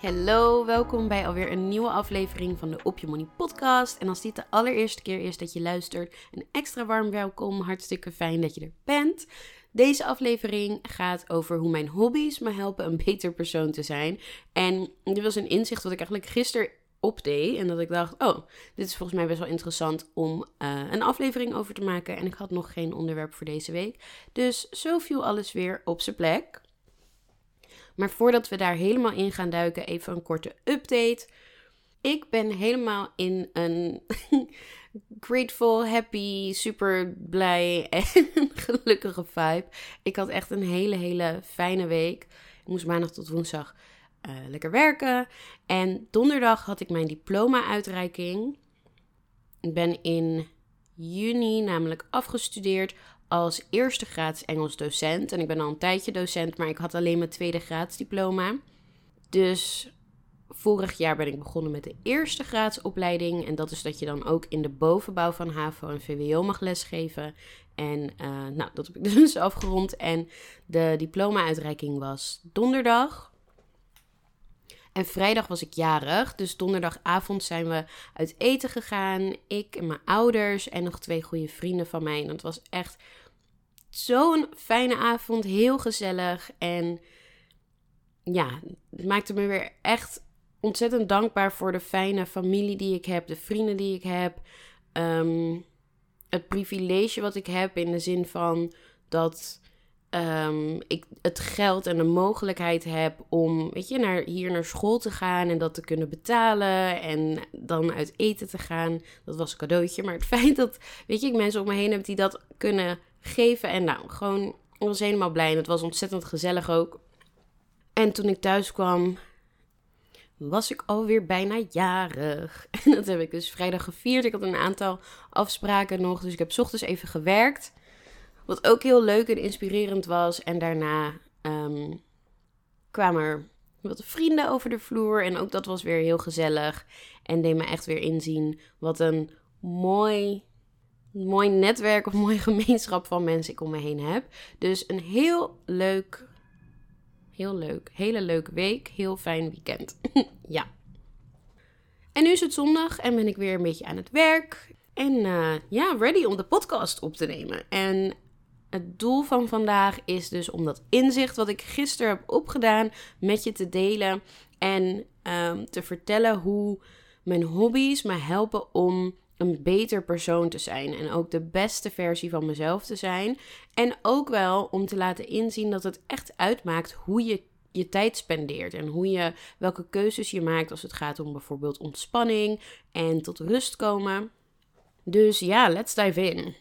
Hallo, welkom bij alweer een nieuwe aflevering van de Op Je Money podcast. En als dit de allereerste keer is dat je luistert, een extra warm welkom. Hartstikke fijn dat je er bent. Deze aflevering gaat over hoe mijn hobby's me helpen een beter persoon te zijn. En dit was een inzicht wat ik eigenlijk gisteren opdeed. En dat ik dacht, oh, dit is volgens mij best wel interessant om uh, een aflevering over te maken. En ik had nog geen onderwerp voor deze week. Dus zo viel alles weer op zijn plek. Maar voordat we daar helemaal in gaan duiken, even een korte update. Ik ben helemaal in een grateful, happy, super blij en gelukkige vibe. Ik had echt een hele, hele fijne week. Ik moest maandag tot woensdag uh, lekker werken. En donderdag had ik mijn diploma-uitreiking. Ik ben in juni namelijk afgestudeerd als eerste graads Engels docent. En ik ben al een tijdje docent, maar ik had alleen mijn tweede graadsdiploma. Dus vorig jaar ben ik begonnen met de eerste graadsopleiding. En dat is dat je dan ook in de bovenbouw van HAVO en VWO mag lesgeven. En uh, nou, dat heb ik dus afgerond. En de diploma-uitreiking was donderdag. En vrijdag was ik jarig. Dus donderdagavond zijn we uit eten gegaan. Ik en mijn ouders en nog twee goede vrienden van mij. En het was echt zo'n fijne avond. Heel gezellig. En ja, het maakte me weer echt ontzettend dankbaar voor de fijne familie die ik heb. De vrienden die ik heb. Ehm, het privilege wat ik heb in de zin van dat um, ik het geld en de mogelijkheid heb om, weet je, naar, hier naar school te gaan en dat te kunnen betalen en dan uit eten te gaan. Dat was een cadeautje. Maar het feit dat, weet je, ik mensen om me heen heb die dat kunnen geven. En nou, gewoon, ik was helemaal blij en het was ontzettend gezellig ook. En toen ik thuis kwam, was ik alweer bijna jarig. En dat heb ik dus vrijdag gevierd. Ik had een aantal afspraken nog, dus ik heb ochtends even gewerkt. Wat ook heel leuk en inspirerend was. En daarna um, kwamen er wat vrienden over de vloer. En ook dat was weer heel gezellig. En deed me echt weer inzien wat een mooi, mooi netwerk of mooi gemeenschap van mensen ik om me heen heb. Dus een heel leuk, heel leuk, hele leuke week. Heel fijn weekend. ja. En nu is het zondag en ben ik weer een beetje aan het werk. En uh, ja, ready om de podcast op te nemen. En het doel van vandaag is dus om dat inzicht wat ik gisteren heb opgedaan met je te delen en um, te vertellen hoe mijn hobby's me helpen om een beter persoon te zijn en ook de beste versie van mezelf te zijn. En ook wel om te laten inzien dat het echt uitmaakt hoe je je tijd spendeert en hoe je welke keuzes je maakt als het gaat om bijvoorbeeld ontspanning en tot rust komen. Dus ja, let's dive in.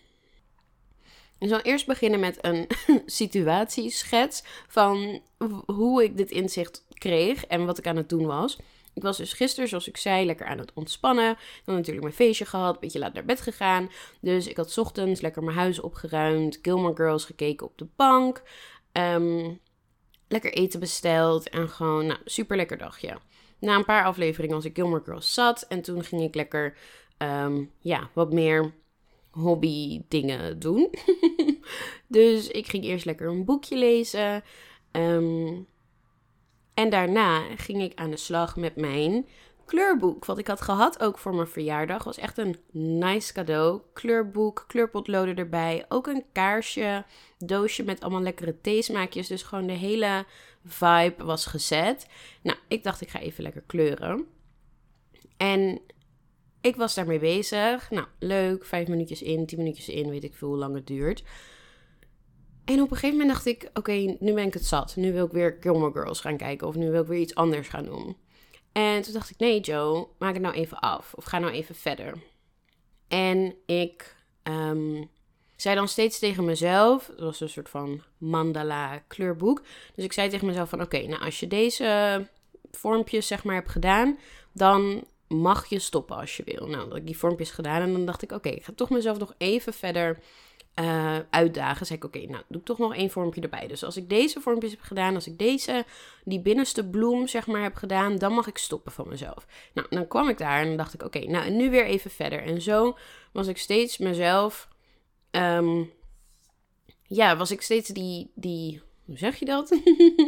Ik zal eerst beginnen met een situatieschets van hoe ik dit inzicht kreeg en wat ik aan het doen was. Ik was dus gisteren, zoals ik zei, lekker aan het ontspannen. Had natuurlijk mijn feestje gehad, een beetje laat naar bed gegaan. Dus ik had ochtends lekker mijn huis opgeruimd, Gilmore Girls gekeken op de bank. Ehm, lekker eten besteld en gewoon, nou, super lekker dagje. Na een paar afleveringen was ik Gilmore Girls zat en toen ging ik lekker, ehm, ja, wat meer hobby dingen doen. dus ik ging eerst lekker een boekje lezen. Ehm, en daarna ging ik aan de slag met mijn kleurboek. Wat ik had gehad ook voor mijn verjaardag. Was echt een nice cadeau. Kleurboek, kleurpotloden erbij. Ook een kaarsje, doosje met allemaal lekkere theesmaakjes. Dus gewoon de hele vibe was gezet. Nou, ik dacht ik ga even lekker kleuren. En ik was daarmee bezig. Nou, leuk. Vijf minuutjes in, tien minuutjes in, weet ik veel hoe lang het duurt. En op een gegeven moment dacht ik, oké, nu ben ik het zat. Nu wil ik weer Gilmore Girls gaan kijken of nu wil ik weer iets anders gaan doen. En toen dacht ik, nee Joe, maak het nou even af of ga nou even verder. En ik ehm, zei dan steeds tegen mezelf, het was een soort van mandala kleurboek. Dus ik zei tegen mezelf van, oké, nou als je deze vormpjes zeg maar hebt gedaan, dan mag je stoppen als je wil. Nou, dat ik die vormpjes gedaan en dan dacht ik, oké, ik ga toch mezelf nog even verder uh, uitdagen. Zeg ik, oké, nou doe ik toch nog één vormpje erbij. Dus als ik deze vormpjes heb gedaan, als ik deze, die binnenste bloem zeg maar heb gedaan, dan mag ik stoppen van mezelf. Nou, dan kwam ik daar en dacht ik, oké, nou en nu weer even verder. En zo was ik steeds mezelf, ehm, ja, was ik steeds die, die, hoe zeg je dat?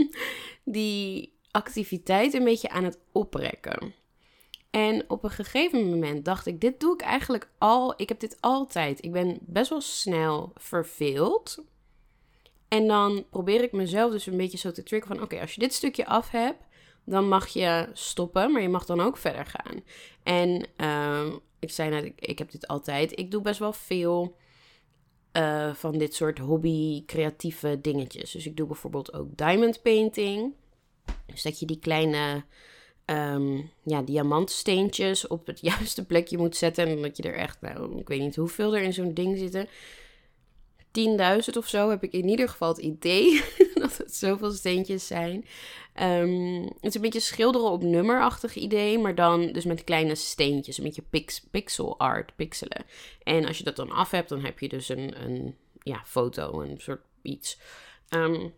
die activiteit een beetje aan het oprekken. En op een gegeven moment dacht ik, dit doe ik eigenlijk al. Ik heb dit altijd. Ik ben best wel snel verveeld. En dan probeer ik mezelf dus een beetje zo te triggeren van... Oké, als je dit stukje af hebt, dan mag je stoppen. Maar je mag dan ook verder gaan. En uh, ik zei net, ik, heb dit altijd. Ik doe best wel veel uh, van dit soort hobby-creatieve dingetjes. Dus ik doe bijvoorbeeld ook diamond painting. Dus dat je die kleine um, ja, diamantsteentjes op het juiste plekje moet zetten. En dat je er echt, nou, ik weet niet hoeveel er in zo'n ding zitten. 10.000 of zo heb ik in ieder geval het idee dat het zoveel steentjes zijn. Um, het is een beetje schilderen op nummerachtig idee, maar dan dus met kleine steentjes, een beetje pix, pixel art, pixelen. En als je dat dan af hebt, dan heb je dus een, een ja, foto, een soort iets. Um,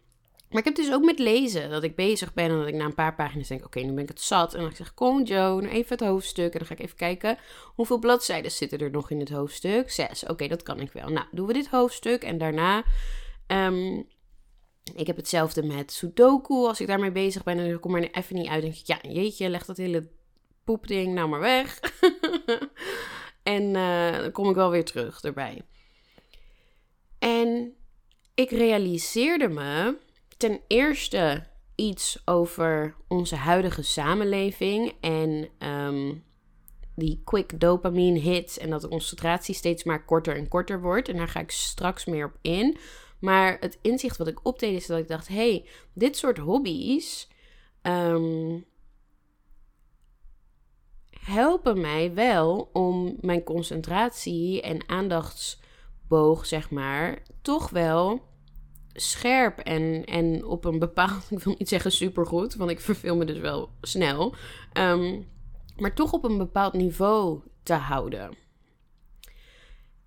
maar ik heb dus ook met lezen dat ik bezig ben en dat ik na een paar pagina's denk: oké, nu ben ik het zat. En dan zeg ik: Kom, Joe, even het hoofdstuk. En dan ga ik even kijken hoeveel bladzijden zitten er nog in het hoofdstuk. Zes. Oké, dat kan ik wel. Nou, doen we dit hoofdstuk en daarna. Um, ik heb hetzelfde met Sudoku. Als ik daarmee bezig ben en ik kom er even niet uit, denk ik: ja, jeetje, leg dat hele poepding nou maar weg. en uh, dan kom ik wel weer terug erbij. En ik realiseerde me ten eerste iets over onze huidige samenleving en ehm, die quick dopamine hits en dat de concentratie steeds maar korter en korter wordt. En daar ga ik straks meer op in. Maar het inzicht wat ik opdeed is dat ik dacht: hey, dit soort hobby's ehm, helpen mij wel om mijn concentratie en aandachtsboog, zeg maar, toch wel scherp en, en op een bepaald, ik wil niet zeggen supergoed, want ik verveel me dus wel snel, um, maar toch op een bepaald niveau te houden.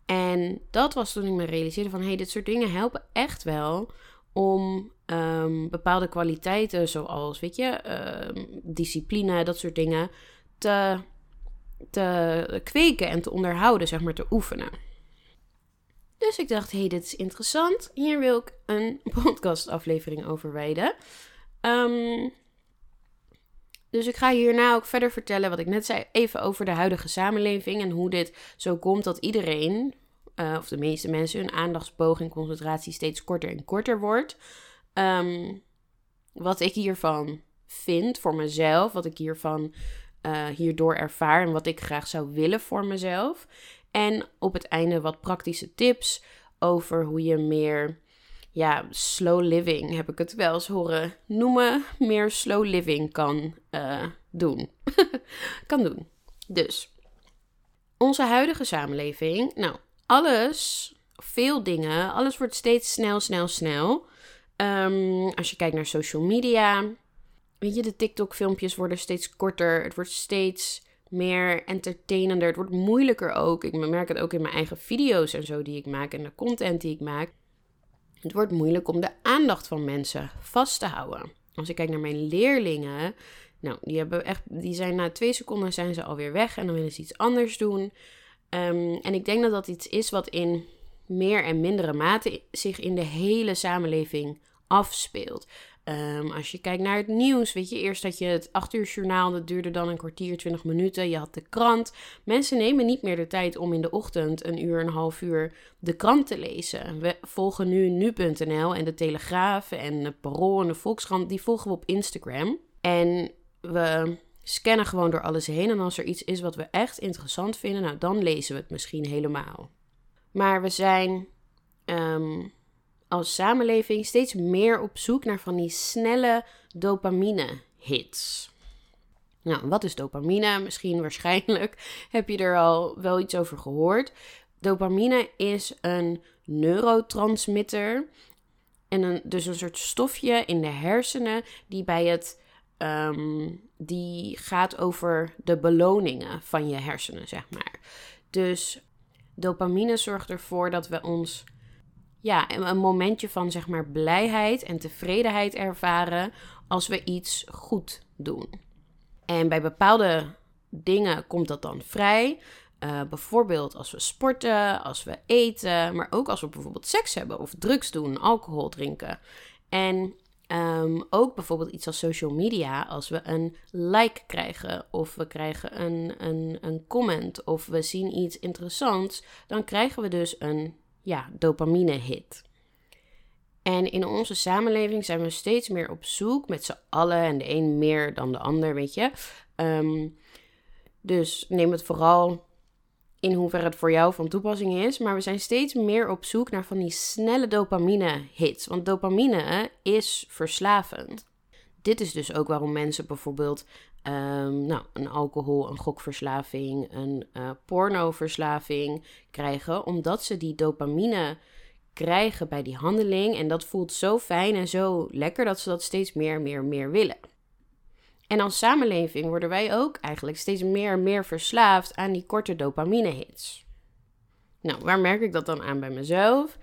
En dat was toen ik me realiseerde van, hey, dit soort dingen helpen echt wel om um, bepaalde kwaliteiten, zoals, weet je, um, discipline, dat soort dingen, te, te kweken en te onderhouden, zeg maar, te oefenen. Dus ik dacht, hey, dit is interessant. Hier wil ik een podcastaflevering over wijden. Um, dus ik ga hierna ook verder vertellen wat ik net zei, even over de huidige samenleving en hoe dit zo komt dat iedereen, uh, of de meeste mensen, hun aandachtsboog en concentratie steeds korter en korter wordt. Um, wat ik hiervan vind voor mezelf, wat ik hiervan uh, hierdoor ervaar en wat ik graag zou willen voor mezelf. En op het einde wat praktische tips over hoe je meer, ja, slow living heb ik het wel eens horen noemen, meer slow living kan uh, doen. kan doen. Dus, onze huidige samenleving, nou, alles, veel dingen, alles wordt steeds snel, snel, snel. Um, als je kijkt naar social media, weet je, de TikTok-filmpjes worden steeds korter. Het wordt steeds meer entertainender. Het wordt moeilijker ook. Ik merk het ook in mijn eigen video's en zo die ik maak en de content die ik maak. Het wordt moeilijk om de aandacht van mensen vast te houden. Als ik kijk naar mijn leerlingen, nou, die, hebben echt, die zijn na twee seconden zijn ze alweer weg en dan willen ze iets anders doen. Um, en ik denk dat dat iets is wat in meer en mindere mate zich in de hele samenleving afspeelt. Um, als je kijkt naar het nieuws, weet je, eerst had je het 8 uur journaal, dat duurde dan een kwartier, 20 minuten. Je had de krant. Mensen nemen niet meer de tijd om in de ochtend een uur, een half uur de krant te lezen. We volgen nu nu.nl en de Telegraaf en de Parool en de Volkskrant, die volgen we op Instagram. En we scannen gewoon door alles heen. En als er iets is wat we echt interessant vinden, nou dan lezen we het misschien helemaal. Maar we zijn um, als samenleving steeds meer op zoek naar van die snelle dopamine-hits. Nou, wat is dopamine? Misschien waarschijnlijk heb je er al wel iets over gehoord. Dopamine is een neurotransmitter. En een, dus een soort stofje in de hersenen die bij het. Ehm, die gaat over de beloningen van je hersenen, zeg maar. Dus dopamine zorgt ervoor dat we ons. Ja, een momentje van zeg maar blijheid en tevredenheid ervaren als we iets goed doen. En bij bepaalde dingen komt dat dan vrij. Uh, bijvoorbeeld als we sporten, als we eten, maar ook als we bijvoorbeeld seks hebben of drugs doen, alcohol drinken. En um, ook bijvoorbeeld iets als social media, als we een like krijgen of we krijgen een, een, een comment of we zien iets interessants, dan krijgen we dus een ja, dopamine-hit. En in onze samenleving zijn we steeds meer op zoek met z'n allen en de een meer dan de ander, weet je. Um, dus neem het vooral in hoeverre het voor jou van toepassing is. Maar we zijn steeds meer op zoek naar van die snelle dopamine-hits. Want dopamine is verslavend. Dit is dus ook waarom mensen bijvoorbeeld um, nou, een alcohol, een gokverslaving, een uh, pornoverslaving krijgen. Omdat ze die dopamine krijgen bij die handeling. En dat voelt zo fijn en zo lekker dat ze dat steeds meer, meer, meer willen. En als samenleving worden wij ook eigenlijk steeds meer meer verslaafd aan die korte dopamine-hits. Nou, waar merk ik dat dan aan bij mezelf?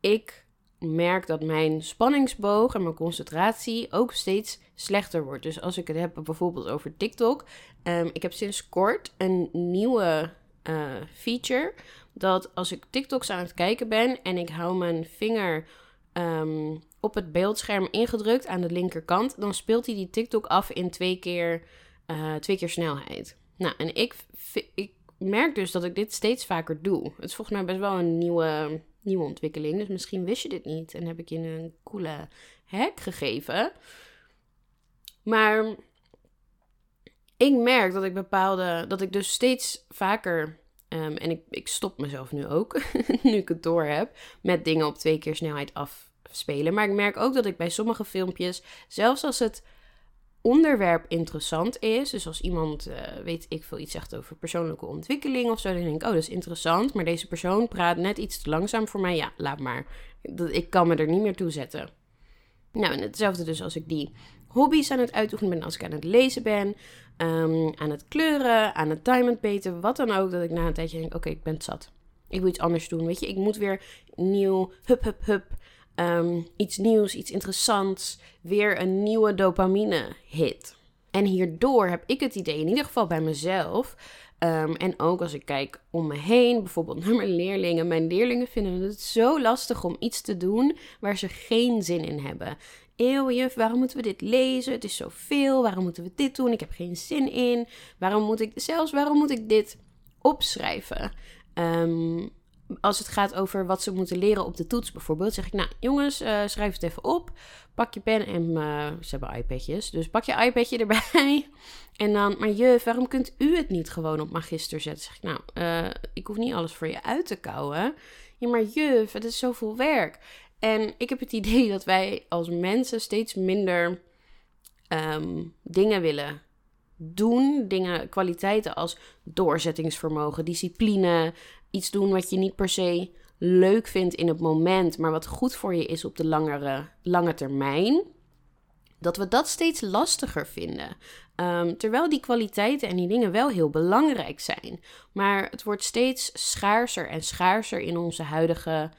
Ik merk dat mijn spanningsboog en mijn concentratie ook steeds slechter wordt. Dus als ik het heb bijvoorbeeld over TikTok. Um, ik heb sinds kort een nieuwe uh, feature. Dat als ik TikToks aan het kijken ben en ik hou mijn vinger um, op het beeldscherm ingedrukt aan de linkerkant, dan speelt hij die TikTok af in twee keer, uh, twee keer snelheid. Nou, en ik, ik merk dus dat ik dit steeds vaker doe. Het is volgens mij best wel een nieuwe, nieuwe ontwikkeling. Dus misschien wist je dit niet en heb ik je een coole hack gegeven. Maar ik merk dat ik bepaalde, dat ik dus steeds vaker um, en ik, ik stop mezelf nu ook, nu ik het door heb, met dingen op twee keer snelheid af spelen. Maar ik merk ook dat ik bij sommige filmpjes, zelfs als het onderwerp interessant is, dus als iemand, uh, weet ik veel, iets zegt over persoonlijke ontwikkeling of zo, dan denk ik, oh, dat is interessant, maar deze persoon praat net iets te langzaam voor mij. Ja, laat maar. Ik kan me er niet meer toe zetten. Nou, en hetzelfde dus als ik die hobby's aan het uitoefenen ben, als ik aan het lezen ben, um, aan het kleuren, aan het diamond beten, wat dan ook, dat ik na een tijdje denk, oké, ik ben het zat. Ik wil iets anders doen, weet je. Ik moet weer nieuw, hup, hup, hup. Ehm, iets nieuws, iets interessants, weer een nieuwe dopamine-hit. En hierdoor heb ik het idee, in ieder geval bij mezelf, ehm, en ook als ik kijk om me heen, bijvoorbeeld naar mijn leerlingen. Mijn leerlingen vinden het zo lastig om iets te doen waar ze geen zin in hebben. Eeuw, juf, waarom moeten we dit lezen? Het is zoveel. Waarom moeten we dit doen? Ik heb geen zin in. Waarom moet ik, zelfs waarom moet ik dit opschrijven? Um, als het gaat over wat ze moeten leren op de toets bijvoorbeeld, zeg ik, nou jongens, uh, schrijf het even op. Pak je pen en uh, ze hebben iPadjes, dus pak je iPadje erbij. En dan, maar juf, waarom kunt u het niet gewoon op magister zetten? Zeg ik, nou, uh, ik hoef niet alles voor je uit te kouwen. Ja, maar juf, het is zoveel werk. En ik heb het idee dat wij als mensen steeds minder um, dingen willen doen. Dingen, kwaliteiten als doorzettingsvermogen, discipline, iets doen wat je niet per se leuk vindt in het moment, maar wat goed voor je is op de langere, lange termijn. Dat we dat steeds lastiger vinden. Um, terwijl die kwaliteiten en die dingen wel heel belangrijk zijn. Maar het wordt steeds schaarser en schaarser in onze huidige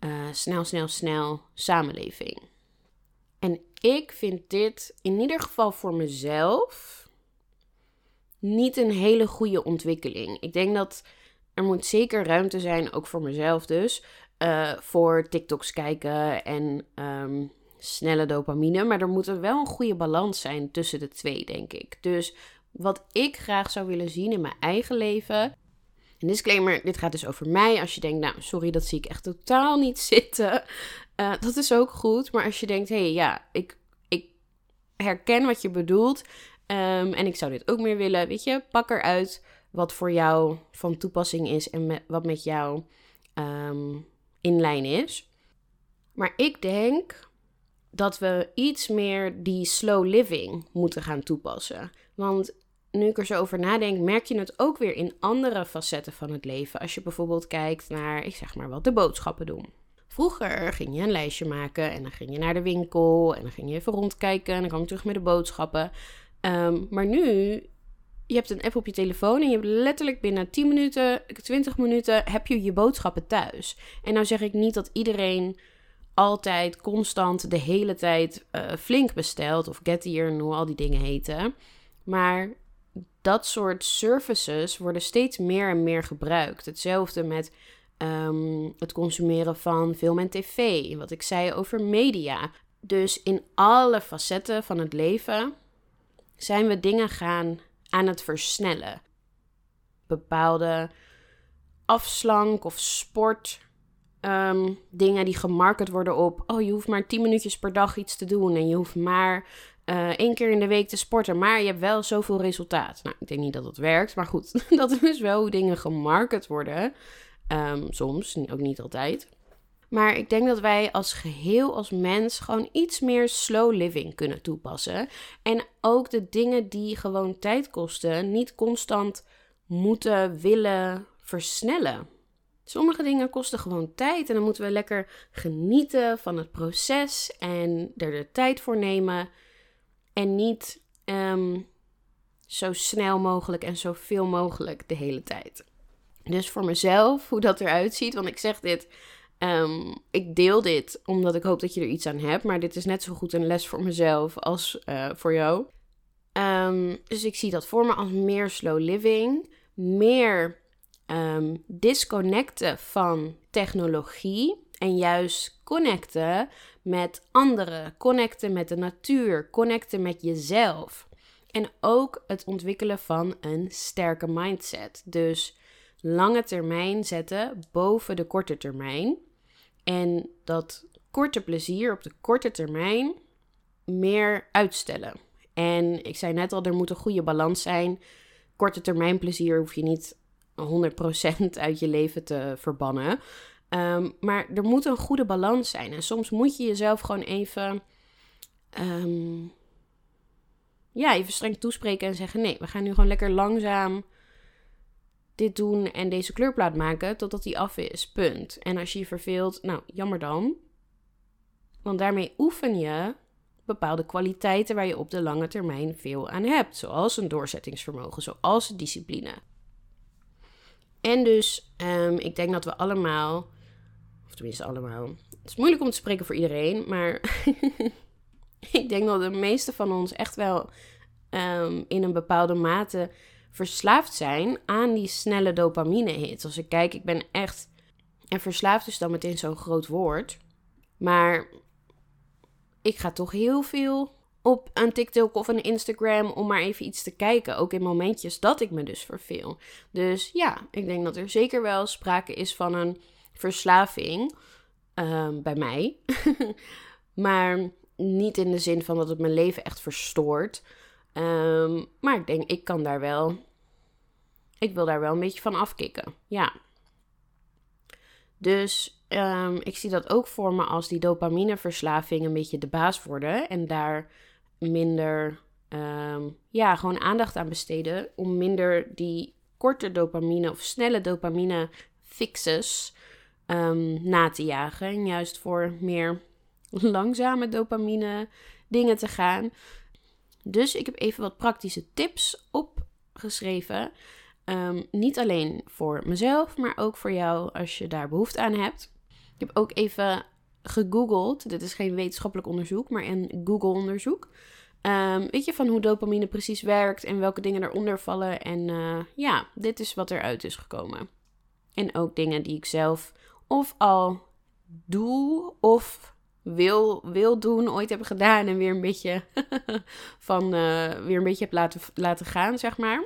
uh, snel, snel, snel samenleving. En ik vind dit in ieder geval voor mezelf niet een hele goede ontwikkeling. Ik denk dat er moet zeker ruimte zijn, ook voor mezelf dus, uh, voor TikToks kijken en um, snelle dopamine. Maar er moet wel een goede balans zijn tussen de twee, denk ik. Dus wat ik graag zou willen zien in mijn eigen leven. Een disclaimer, dit gaat dus over mij. Als je denkt, nou, sorry, dat zie ik echt totaal niet zitten. Uh, dat is ook goed. Maar als je denkt, hé, hey, ja, ik, ik herken wat je bedoelt. Um, en ik zou dit ook meer willen. Weet je, pak eruit wat voor jou van toepassing is en wat met jou um, in lijn is. Maar ik denk dat we iets meer die slow living moeten gaan toepassen. Want nu ik er zo over nadenk, merk je het ook weer in andere facetten van het leven. Als je bijvoorbeeld kijkt naar, ik zeg maar wat, de boodschappen doen. Vroeger ging je een lijstje maken en dan ging je naar de winkel en dan ging je even rondkijken en dan kwam je terug met de boodschappen. Ehm, maar nu, je hebt een app op je telefoon en je hebt letterlijk binnen 10 minuten, 20 minuten heb je je boodschappen thuis. En nou zeg ik niet dat iedereen altijd, constant, de hele tijd uh, flink bestelt of Getir en hoe al die dingen heten. Maar dat soort services worden steeds meer en meer gebruikt. Hetzelfde met ehm, het consumeren van film en tv, wat ik zei over media. Dus in alle facetten van het leven zijn we dingen gaan aan het versnellen. Bepaalde afslank of sport. Um, dingen die gemarket worden op. Oh, je hoeft maar 10 minuutjes per dag iets te doen. En je hoeft maar uh, één keer in de week te sporten, maar je hebt wel zoveel resultaat. Nou, ik denk niet dat dat werkt, maar goed, dat is wel hoe dingen gemarket worden. Um, soms, ook niet altijd. Maar ik denk dat wij als geheel, als mens, gewoon iets meer slow living kunnen toepassen. En ook de dingen die gewoon tijd kosten, niet constant moeten willen versnellen. Sommige dingen kosten gewoon tijd en dan moeten we lekker genieten van het proces en er de tijd voor nemen. En niet ehm, zo snel mogelijk en zoveel mogelijk de hele tijd. Dus voor mezelf, hoe dat eruit ziet, want ik zeg dit, um, ik deel dit omdat ik hoop dat je er iets aan hebt, maar dit is net zo goed een les voor mezelf als uh, voor jou. Um, dus ik zie dat voor me als meer slow living, meer um, disconnecten van technologie en juist connecten met anderen, connecten met de natuur, connecten met jezelf. En ook het ontwikkelen van een sterke mindset. Dus lange termijn zetten boven de korte termijn. En dat korte plezier op de korte termijn meer uitstellen. En ik zei net al, er moet een goede balans zijn. Korte termijn plezier hoef je niet 100% uit je leven te verbannen. Ehm, maar er moet een goede balans zijn. En soms moet je jezelf gewoon even. Um, ja, even streng toespreken en zeggen: nee, we gaan nu gewoon lekker langzaam dit doen en deze kleurplaat maken totdat die af is. Punt. En als je je verveelt, nou, jammer dan. Want daarmee oefen je bepaalde kwaliteiten waar je op de lange termijn veel aan hebt. Zoals een doorzettingsvermogen, zoals discipline. En dus, um, ik denk dat we allemaal of tenminste allemaal. Het is moeilijk om te spreken voor iedereen, maar ik denk dat de meeste van ons echt wel um, in een bepaalde mate verslaafd zijn aan die snelle dopamine-hits. Als ik kijk, ik ben echt. En verslaafd is dan meteen zo'n groot woord. Maar ik ga toch heel veel op een TikTok of een Instagram om maar even iets te kijken. Ook in momentjes dat ik me dus verveel. Dus ja, ik denk dat er zeker wel sprake is van een verslaving um, bij mij. maar niet in de zin van dat het mijn leven echt verstoort. Um, maar ik denk, ik kan daar wel. Ik wil daar wel een beetje van afkicken. Ja. Dus um, ik zie dat ook voor me als die dopamineverslaving een beetje de baas worden. En daar minder, um, ja, gewoon aandacht aan besteden. Om minder die korte dopamine of snelle dopamine fixes na te jagen. En juist voor meer langzame dopamine dingen te gaan. Dus ik heb even wat praktische tips opgeschreven. Um, niet alleen voor mezelf, maar ook voor jou als je daar behoefte aan hebt. Ik heb ook even gegoogeld. Dit is geen wetenschappelijk onderzoek, maar een Google-onderzoek. Um, weet je van hoe dopamine precies werkt en welke dingen eronder vallen. En uh, ja, dit is wat eruit is gekomen. En ook dingen die ik zelf of al doe of wil, wil doen, ooit hebben gedaan en weer een beetje van uh, weer een beetje heb laten, laten gaan, zeg maar.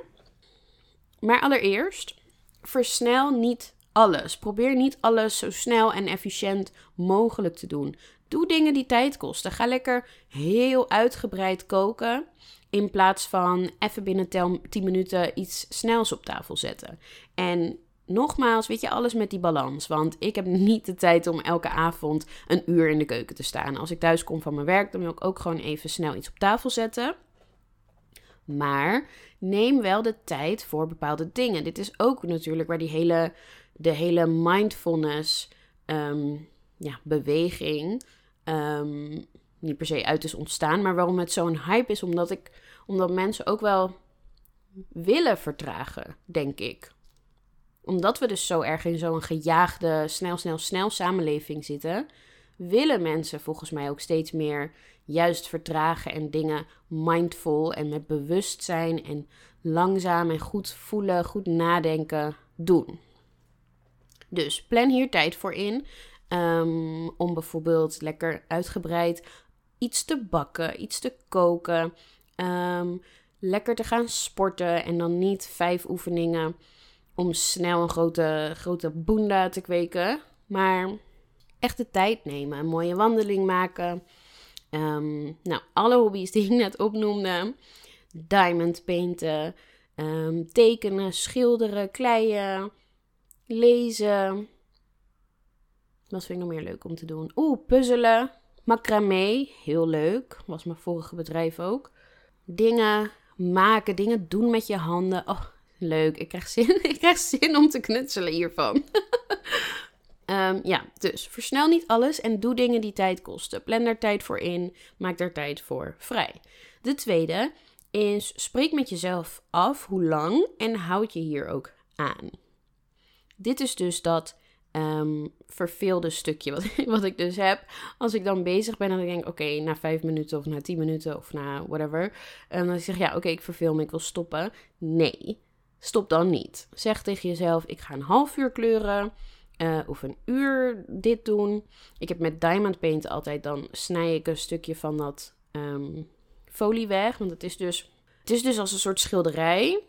Maar allereerst, versnel niet alles. Probeer niet alles zo snel en efficiënt mogelijk te doen. Doe dingen die tijd kosten. Ga lekker heel uitgebreid koken. In plaats van even binnen 10 minuten iets snels op tafel zetten. En nogmaals, weet je, alles met die balans. Want ik heb niet de tijd om elke avond een uur in de keuken te staan. Als ik thuis kom van mijn werk, dan wil ik ook gewoon even snel iets op tafel zetten. Maar neem wel de tijd voor bepaalde dingen. Dit is ook natuurlijk waar die hele, de hele mindfulness ehm, ja, beweging um, niet per se uit is ontstaan. Maar waarom het zo'n hype is, omdat, ik, omdat mensen ook wel willen vertragen, denk ik omdat we dus zo erg in zo'n gejaagde, snel, snel, snel samenleving zitten, willen mensen volgens mij ook steeds meer juist vertragen en dingen mindful en met bewustzijn en langzaam en goed voelen, goed nadenken doen. Dus plan hier tijd voor in. Um, om bijvoorbeeld lekker uitgebreid iets te bakken, iets te koken. Um, lekker te gaan sporten en dan niet vijf oefeningen om snel een grote, grote boenda te kweken. Maar echt de tijd nemen. Een mooie wandeling maken. Um, nou, alle hobby's die ik net opnoemde. Diamond painten. Um, tekenen, schilderen, kleien. Lezen. Wat vind ik nog meer leuk om te doen? Oeh, puzzelen. Macramé. Heel leuk. Was mijn vorige bedrijf ook. Dingen maken, dingen doen met je handen. Oh, Leuk, ik krijg zin, ik krijg zin om te knutselen hiervan. um, ja, dus versnel niet alles en doe dingen die tijd kosten. Plan daar tijd voor in, maak daar tijd voor vrij. De tweede is spreek met jezelf af hoe lang en houd je hier ook aan. Dit is dus dat um, verveelde stukje wat, wat ik dus heb. Als ik dan bezig ben en ik denk, oké, na vijf minuten of na tien minuten of na whatever. En dan zeg ik, ja, oké, ik verveel me, ik wil stoppen. Nee, Stop dan niet. Zeg tegen jezelf: ik ga een half uur kleuren. Uh, of een uur dit doen. Ik heb met Diamond Paint altijd dan snij ik een stukje van dat um, folie weg. Want het is dus, het is dus als een soort schilderij.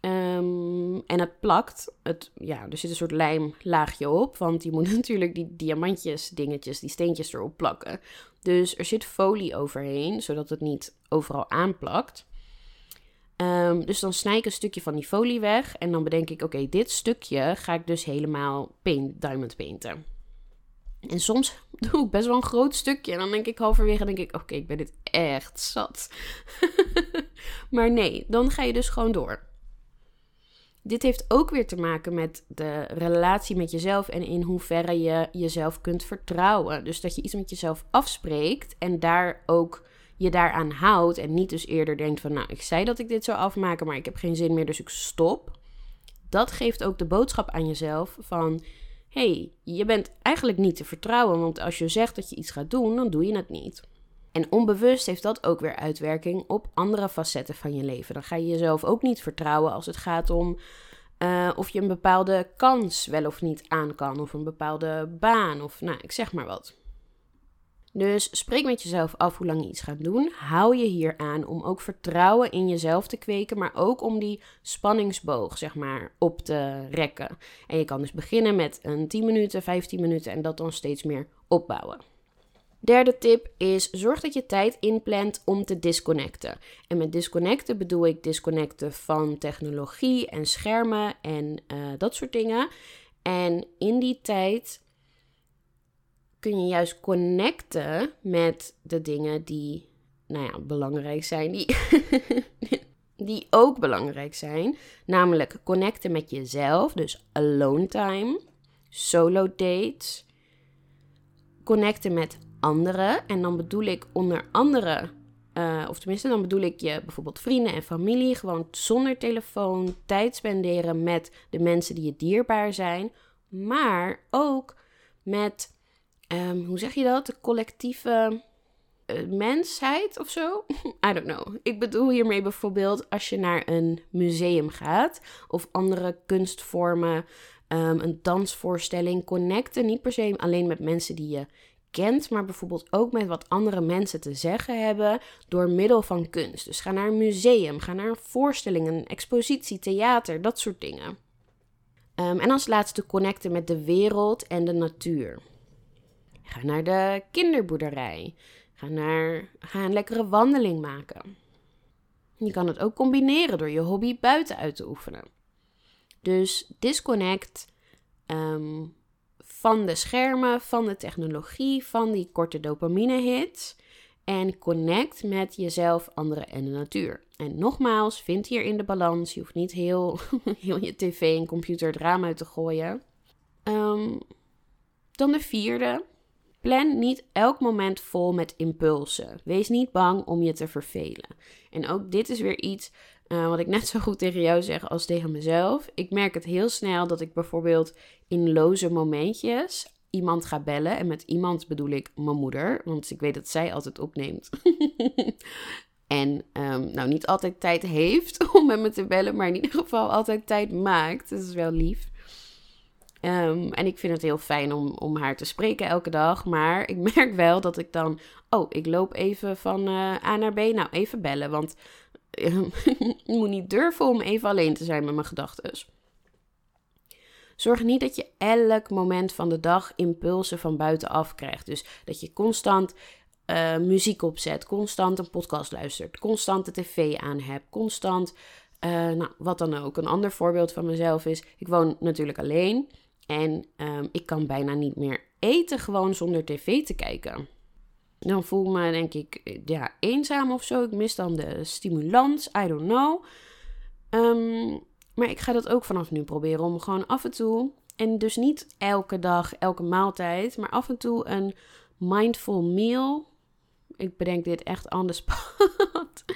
Um, en het plakt. Het, ja, er zit een soort lijmlaagje op. Want je moet natuurlijk die diamantjes, dingetjes, die steentjes erop plakken. Dus er zit folie overheen, zodat het niet overal aanplakt. Um, dus dan snij ik een stukje van die folie weg. En dan bedenk ik, oké, dit stukje ga ik dus helemaal paint, diamond painten. En soms doe ik best wel een groot stukje. En dan denk ik halverwege, denk ik, oké, ik ben dit echt zat. maar nee, dan ga je dus gewoon door. Dit heeft ook weer te maken met de relatie met jezelf en in hoeverre je jezelf kunt vertrouwen. Dus dat je iets met jezelf afspreekt en daar ook je daaraan houdt en niet dus eerder denkt van, nou, ik zei dat ik dit zou afmaken, maar ik heb geen zin meer, dus ik stop. Dat geeft ook de boodschap aan jezelf van, hey, je bent eigenlijk niet te vertrouwen, want als je zegt dat je iets gaat doen, dan doe je het niet. En onbewust heeft dat ook weer uitwerking op andere facetten van je leven. Dan ga je jezelf ook niet vertrouwen als het gaat om uh, of je een bepaalde kans wel of niet aan kan, of een bepaalde baan, of nou, ik zeg maar wat. Dus spreek met jezelf af hoe lang je iets gaat doen. Hou je hier aan om ook vertrouwen in jezelf te kweken, maar ook om die spanningsboog, zeg maar, op te rekken. En je kan dus beginnen met een 10 minuten, 15 minuten en dat dan steeds meer opbouwen. Derde tip is: zorg dat je tijd inplant om te disconnecten. En met disconnecten bedoel ik disconnecten van technologie en schermen en uh, dat soort dingen. En in die tijd kun je juist connecten met de dingen die, nou ja, belangrijk zijn, die, die ook belangrijk zijn. Namelijk connecten met jezelf, dus alone time, solo dates, connecten met anderen. En dan bedoel ik onder andere, uh, of tenminste, dan bedoel ik je bijvoorbeeld vrienden en familie, gewoon zonder telefoon, tijd spenderen met de mensen die je dierbaar zijn, maar ook met um, hoe zeg je dat? De collectieve uh, mensheid of zo? I don't know. Ik bedoel hiermee bijvoorbeeld als je naar een museum gaat of andere kunstvormen, um, een dansvoorstelling, connecten niet per se alleen met mensen die je kent, maar bijvoorbeeld ook met wat andere mensen te zeggen hebben door middel van kunst. Dus ga naar een museum, ga naar een voorstelling, een expositie, theater, dat soort dingen. Um, en als laatste connecten met de wereld en de natuur. Ga naar de kinderboerderij. Ga, naar, ga een lekkere wandeling maken. Je kan het ook combineren door je hobby buiten uit te oefenen. Dus disconnect ehm, van de schermen, van de technologie, van die korte dopamine hits. En connect met jezelf, anderen en de natuur. En nogmaals, vind hierin de balans. Je hoeft niet heel, heel je tv en computer het raam uit te gooien. Ehm, dan de vierde. Plan niet elk moment vol met impulsen. Wees niet bang om je te vervelen. En ook dit is weer iets uh, wat ik net zo goed tegen jou zeg als tegen mezelf. Ik merk het heel snel dat ik bijvoorbeeld in loze momentjes iemand ga bellen. En met iemand bedoel ik mijn moeder, want ik weet dat zij altijd opneemt. en um, nou, niet altijd tijd heeft om met me te bellen, maar in ieder geval altijd tijd maakt. Dat is wel lief. Um, en ik vind het heel fijn om, om haar te spreken elke dag. Maar ik merk wel dat ik dan. Oh, ik loop even van uh, A naar B. Nou, even bellen. Want ik moet niet durven om even alleen te zijn met mijn gedachten. Zorg niet dat je elk moment van de dag impulsen van buitenaf krijgt. Dus dat je constant uh, muziek opzet, constant een podcast luistert, constant de tv aan hebt, constant, uh, nou, wat dan ook. Een ander voorbeeld van mezelf is, ik woon natuurlijk alleen en um, ik kan bijna niet meer eten gewoon zonder tv te kijken. Dan voel ik me denk ik ja, eenzaam of zo. Ik mis dan de stimulans, I don't know. Um, maar ik ga dat ook vanaf nu proberen om gewoon af en toe, en dus niet elke dag, elke maaltijd, maar af en toe een mindful meal. Ik bedenk dit echt spot.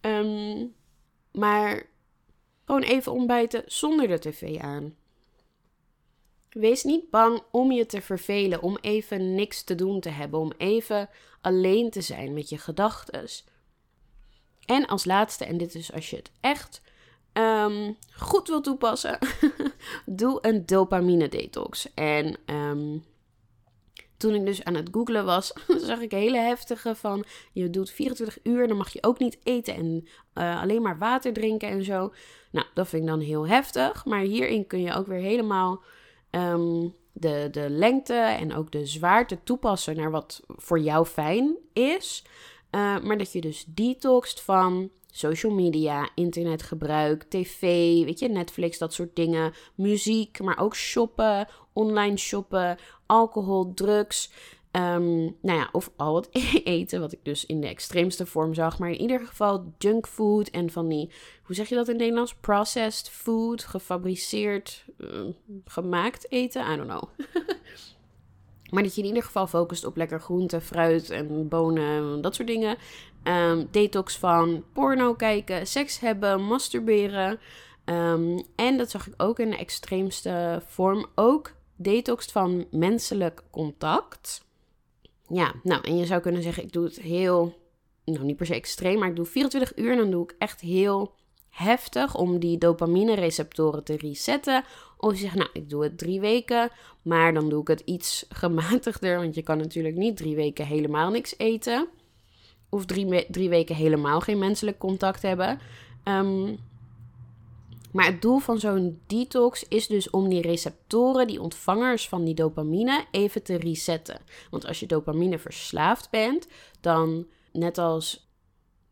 Ehm, maar gewoon even ontbijten zonder de tv aan. Wees niet bang om je te vervelen, om even niks te doen te hebben, om even alleen te zijn met je gedachten. En als laatste, en dit is als je het echt um, goed wil toepassen, doe een dopamine detox. En um, toen ik dus aan het googlen was, zag ik hele heftige van je doet 24 uur, dan mag je ook niet eten en uh, alleen maar water drinken en zo. Nou, dat vind ik dan heel heftig. Maar hierin kun je ook weer helemaal um, de, de lengte en ook de zwaarte toepassen naar wat voor jou fijn is. Uh, maar dat je dus detoxt van social media, internetgebruik, tv, weet je, Netflix, dat soort dingen, muziek, maar ook shoppen, online shoppen, alcohol, drugs. Um, nou ja, of al wat eten, wat ik dus in de extreemste vorm zag. Maar in ieder geval junkfood en van die, hoe zeg je dat in het Nederlands? Processed food, gefabriceerd, uh, gemaakt eten, I don't know. maar dat je in ieder geval focust op lekker groente, fruit en bonen, dat soort dingen. Um, detox van porno kijken, seks hebben, masturberen. En dat zag ik ook in de extreemste vorm. Ook detox van menselijk contact. Ja, nou, en je zou kunnen zeggen, ik doe het heel, nou niet per se extreem, maar ik doe 24 uur en dan doe ik echt heel heftig om die dopamine receptoren te resetten. Of je zegt, nou, ik doe het drie weken, maar dan doe ik het iets gematigder, want je kan natuurlijk niet drie weken helemaal niks eten of drie, drie weken helemaal geen menselijk contact hebben. Um, maar het doel van zo'n detox is dus om die receptoren, die ontvangers van die dopamine, even te resetten. Want als je dopamine verslaafd bent, dan net als,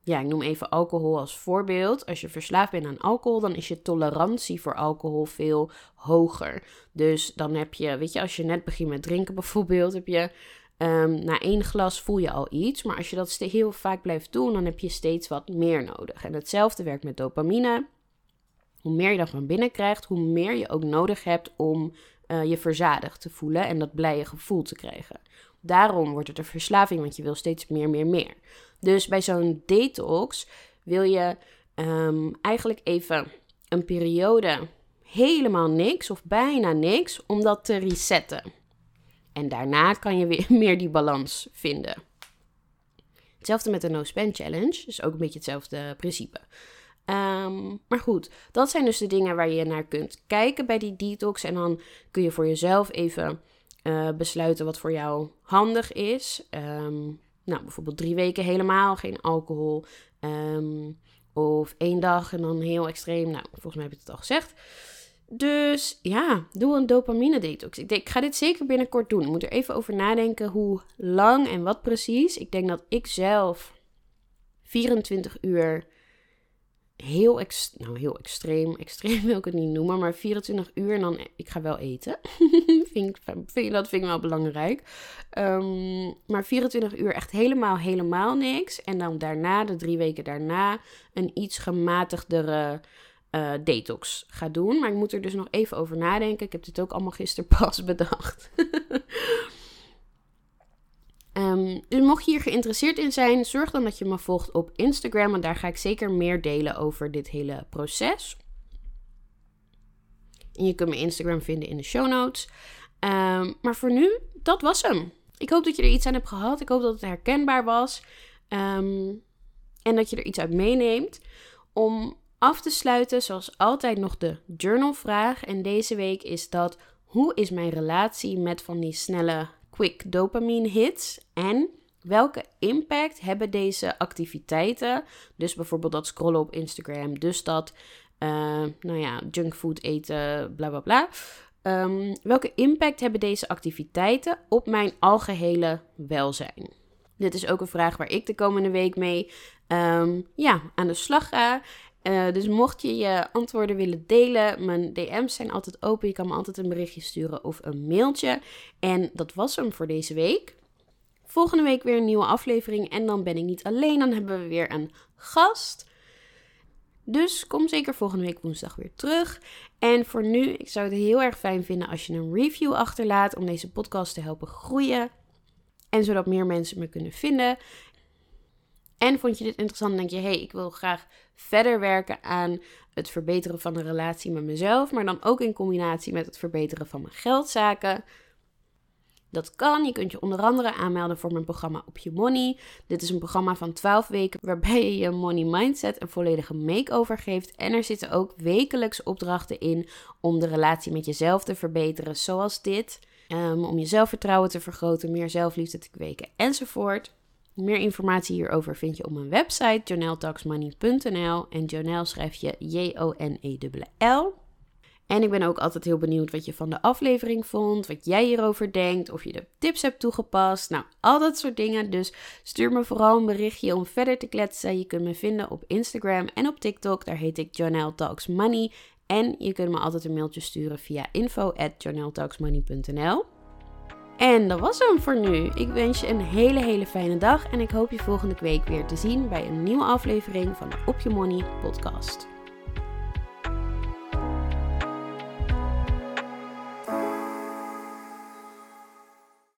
ja, ik noem even alcohol als voorbeeld. Als je verslaafd bent aan alcohol, dan is je tolerantie voor alcohol veel hoger. Dus dan heb je, weet je, als je net begint met drinken bijvoorbeeld, heb je Um, na één glas voel je al iets, maar als je dat heel vaak blijft doen, dan heb je steeds wat meer nodig. En hetzelfde werkt met dopamine. Hoe meer je van binnen krijgt, hoe meer je ook nodig hebt om uh, je verzadigd te voelen en dat blije gevoel te krijgen. Daarom wordt het een verslaving, want je wil steeds meer, meer, meer. Dus bij zo'n detox wil je um, eigenlijk even een periode helemaal niks of bijna niks om dat te resetten. En daarna kan je weer meer die balans vinden. Hetzelfde met de No Spend Challenge. Dus ook een beetje hetzelfde principe. Um, maar goed, dat zijn dus de dingen waar je naar kunt kijken bij die detox. En dan kun je voor jezelf even uh, besluiten wat voor jou handig is. Um, nou, bijvoorbeeld drie weken helemaal geen alcohol. Um, of één dag en dan heel extreem. Nou, volgens mij heb ik het al gezegd. Dus ja, doe een dopamine detox. Ik, denk, ik ga dit zeker binnenkort doen. Ik moet er even over nadenken hoe lang en wat precies. Ik denk dat ik zelf 24 uur heel, nou, heel extreem. Extreem wil ik het niet noemen, maar 24 uur en dan ik ga wel eten. vind, vind, dat vind ik wel belangrijk. Um, maar 24 uur echt helemaal, helemaal niks. En dan daarna, de drie weken daarna, een iets gematigdere uh, detox ga doen. Maar ik moet er dus nog even over nadenken. Ik heb dit ook allemaal gisteren pas bedacht. Um, dus mocht je hier geïnteresseerd in zijn, zorg dan dat je me volgt op Instagram. Want daar ga ik zeker meer delen over dit hele proces. En je kunt mijn Instagram vinden in de show notes. Um, maar voor nu, dat was hem. Ik hoop dat je er iets aan hebt gehad. Ik hoop dat het herkenbaar was. Um, en dat je er iets uit meeneemt. Om af te sluiten, zoals altijd, nog de journalvraag. En deze week is dat: hoe is mijn relatie met van die snelle quick dopamine hits en welke impact hebben deze activiteiten, dus bijvoorbeeld dat scrollen op Instagram, dus dat, uh, nou ja, junkfood eten, bla bla bla. Um, welke impact hebben deze activiteiten op mijn algehele welzijn? Dit is ook een vraag waar ik de komende week mee um, ja, aan de slag ga. Uh, dus mocht je je antwoorden willen delen, mijn DM's zijn altijd open. Je kan me altijd een berichtje sturen of een mailtje. En dat was hem voor deze week. Volgende week weer een nieuwe aflevering. En dan ben ik niet alleen, dan hebben we weer een gast. Dus kom zeker volgende week woensdag weer terug. En voor nu, ik zou het heel erg fijn vinden als je een review achterlaat om deze podcast te helpen groeien. En zodat meer mensen me kunnen vinden. En vond je dit interessant en denk je, hey, ik wil graag verder werken aan het verbeteren van de relatie met mezelf, maar dan ook in combinatie met het verbeteren van mijn geldzaken. Dat kan. Je kunt je onder andere aanmelden voor mijn programma Op Je Money. Dit is een programma van 12 weken waarbij je je money mindset een volledige makeover geeft. En er zitten ook wekelijks opdrachten in om de relatie met jezelf te verbeteren, zoals dit. Um, om je zelfvertrouwen te vergroten, meer zelfliefde te kweken enzovoort. Meer informatie hierover vind je op mijn website joneltaxmoney.nl en Jonel schrijf je J-O-N-E-L-L. En ik ben ook altijd heel benieuwd wat je van de aflevering vond, wat jij hierover denkt, of je de tips hebt toegepast. Nou, al dat soort dingen. Dus stuur me vooral een berichtje om verder te kletsen. Je kunt me vinden op Instagram en op TikTok. Daar heet ik Jonel Talks Money. En je kunt me altijd een mailtje sturen via info at en dat was hem voor nu. Ik wens je een hele, hele fijne dag en ik hoop je volgende week weer te zien bij een nieuwe aflevering van de Op Je Money podcast.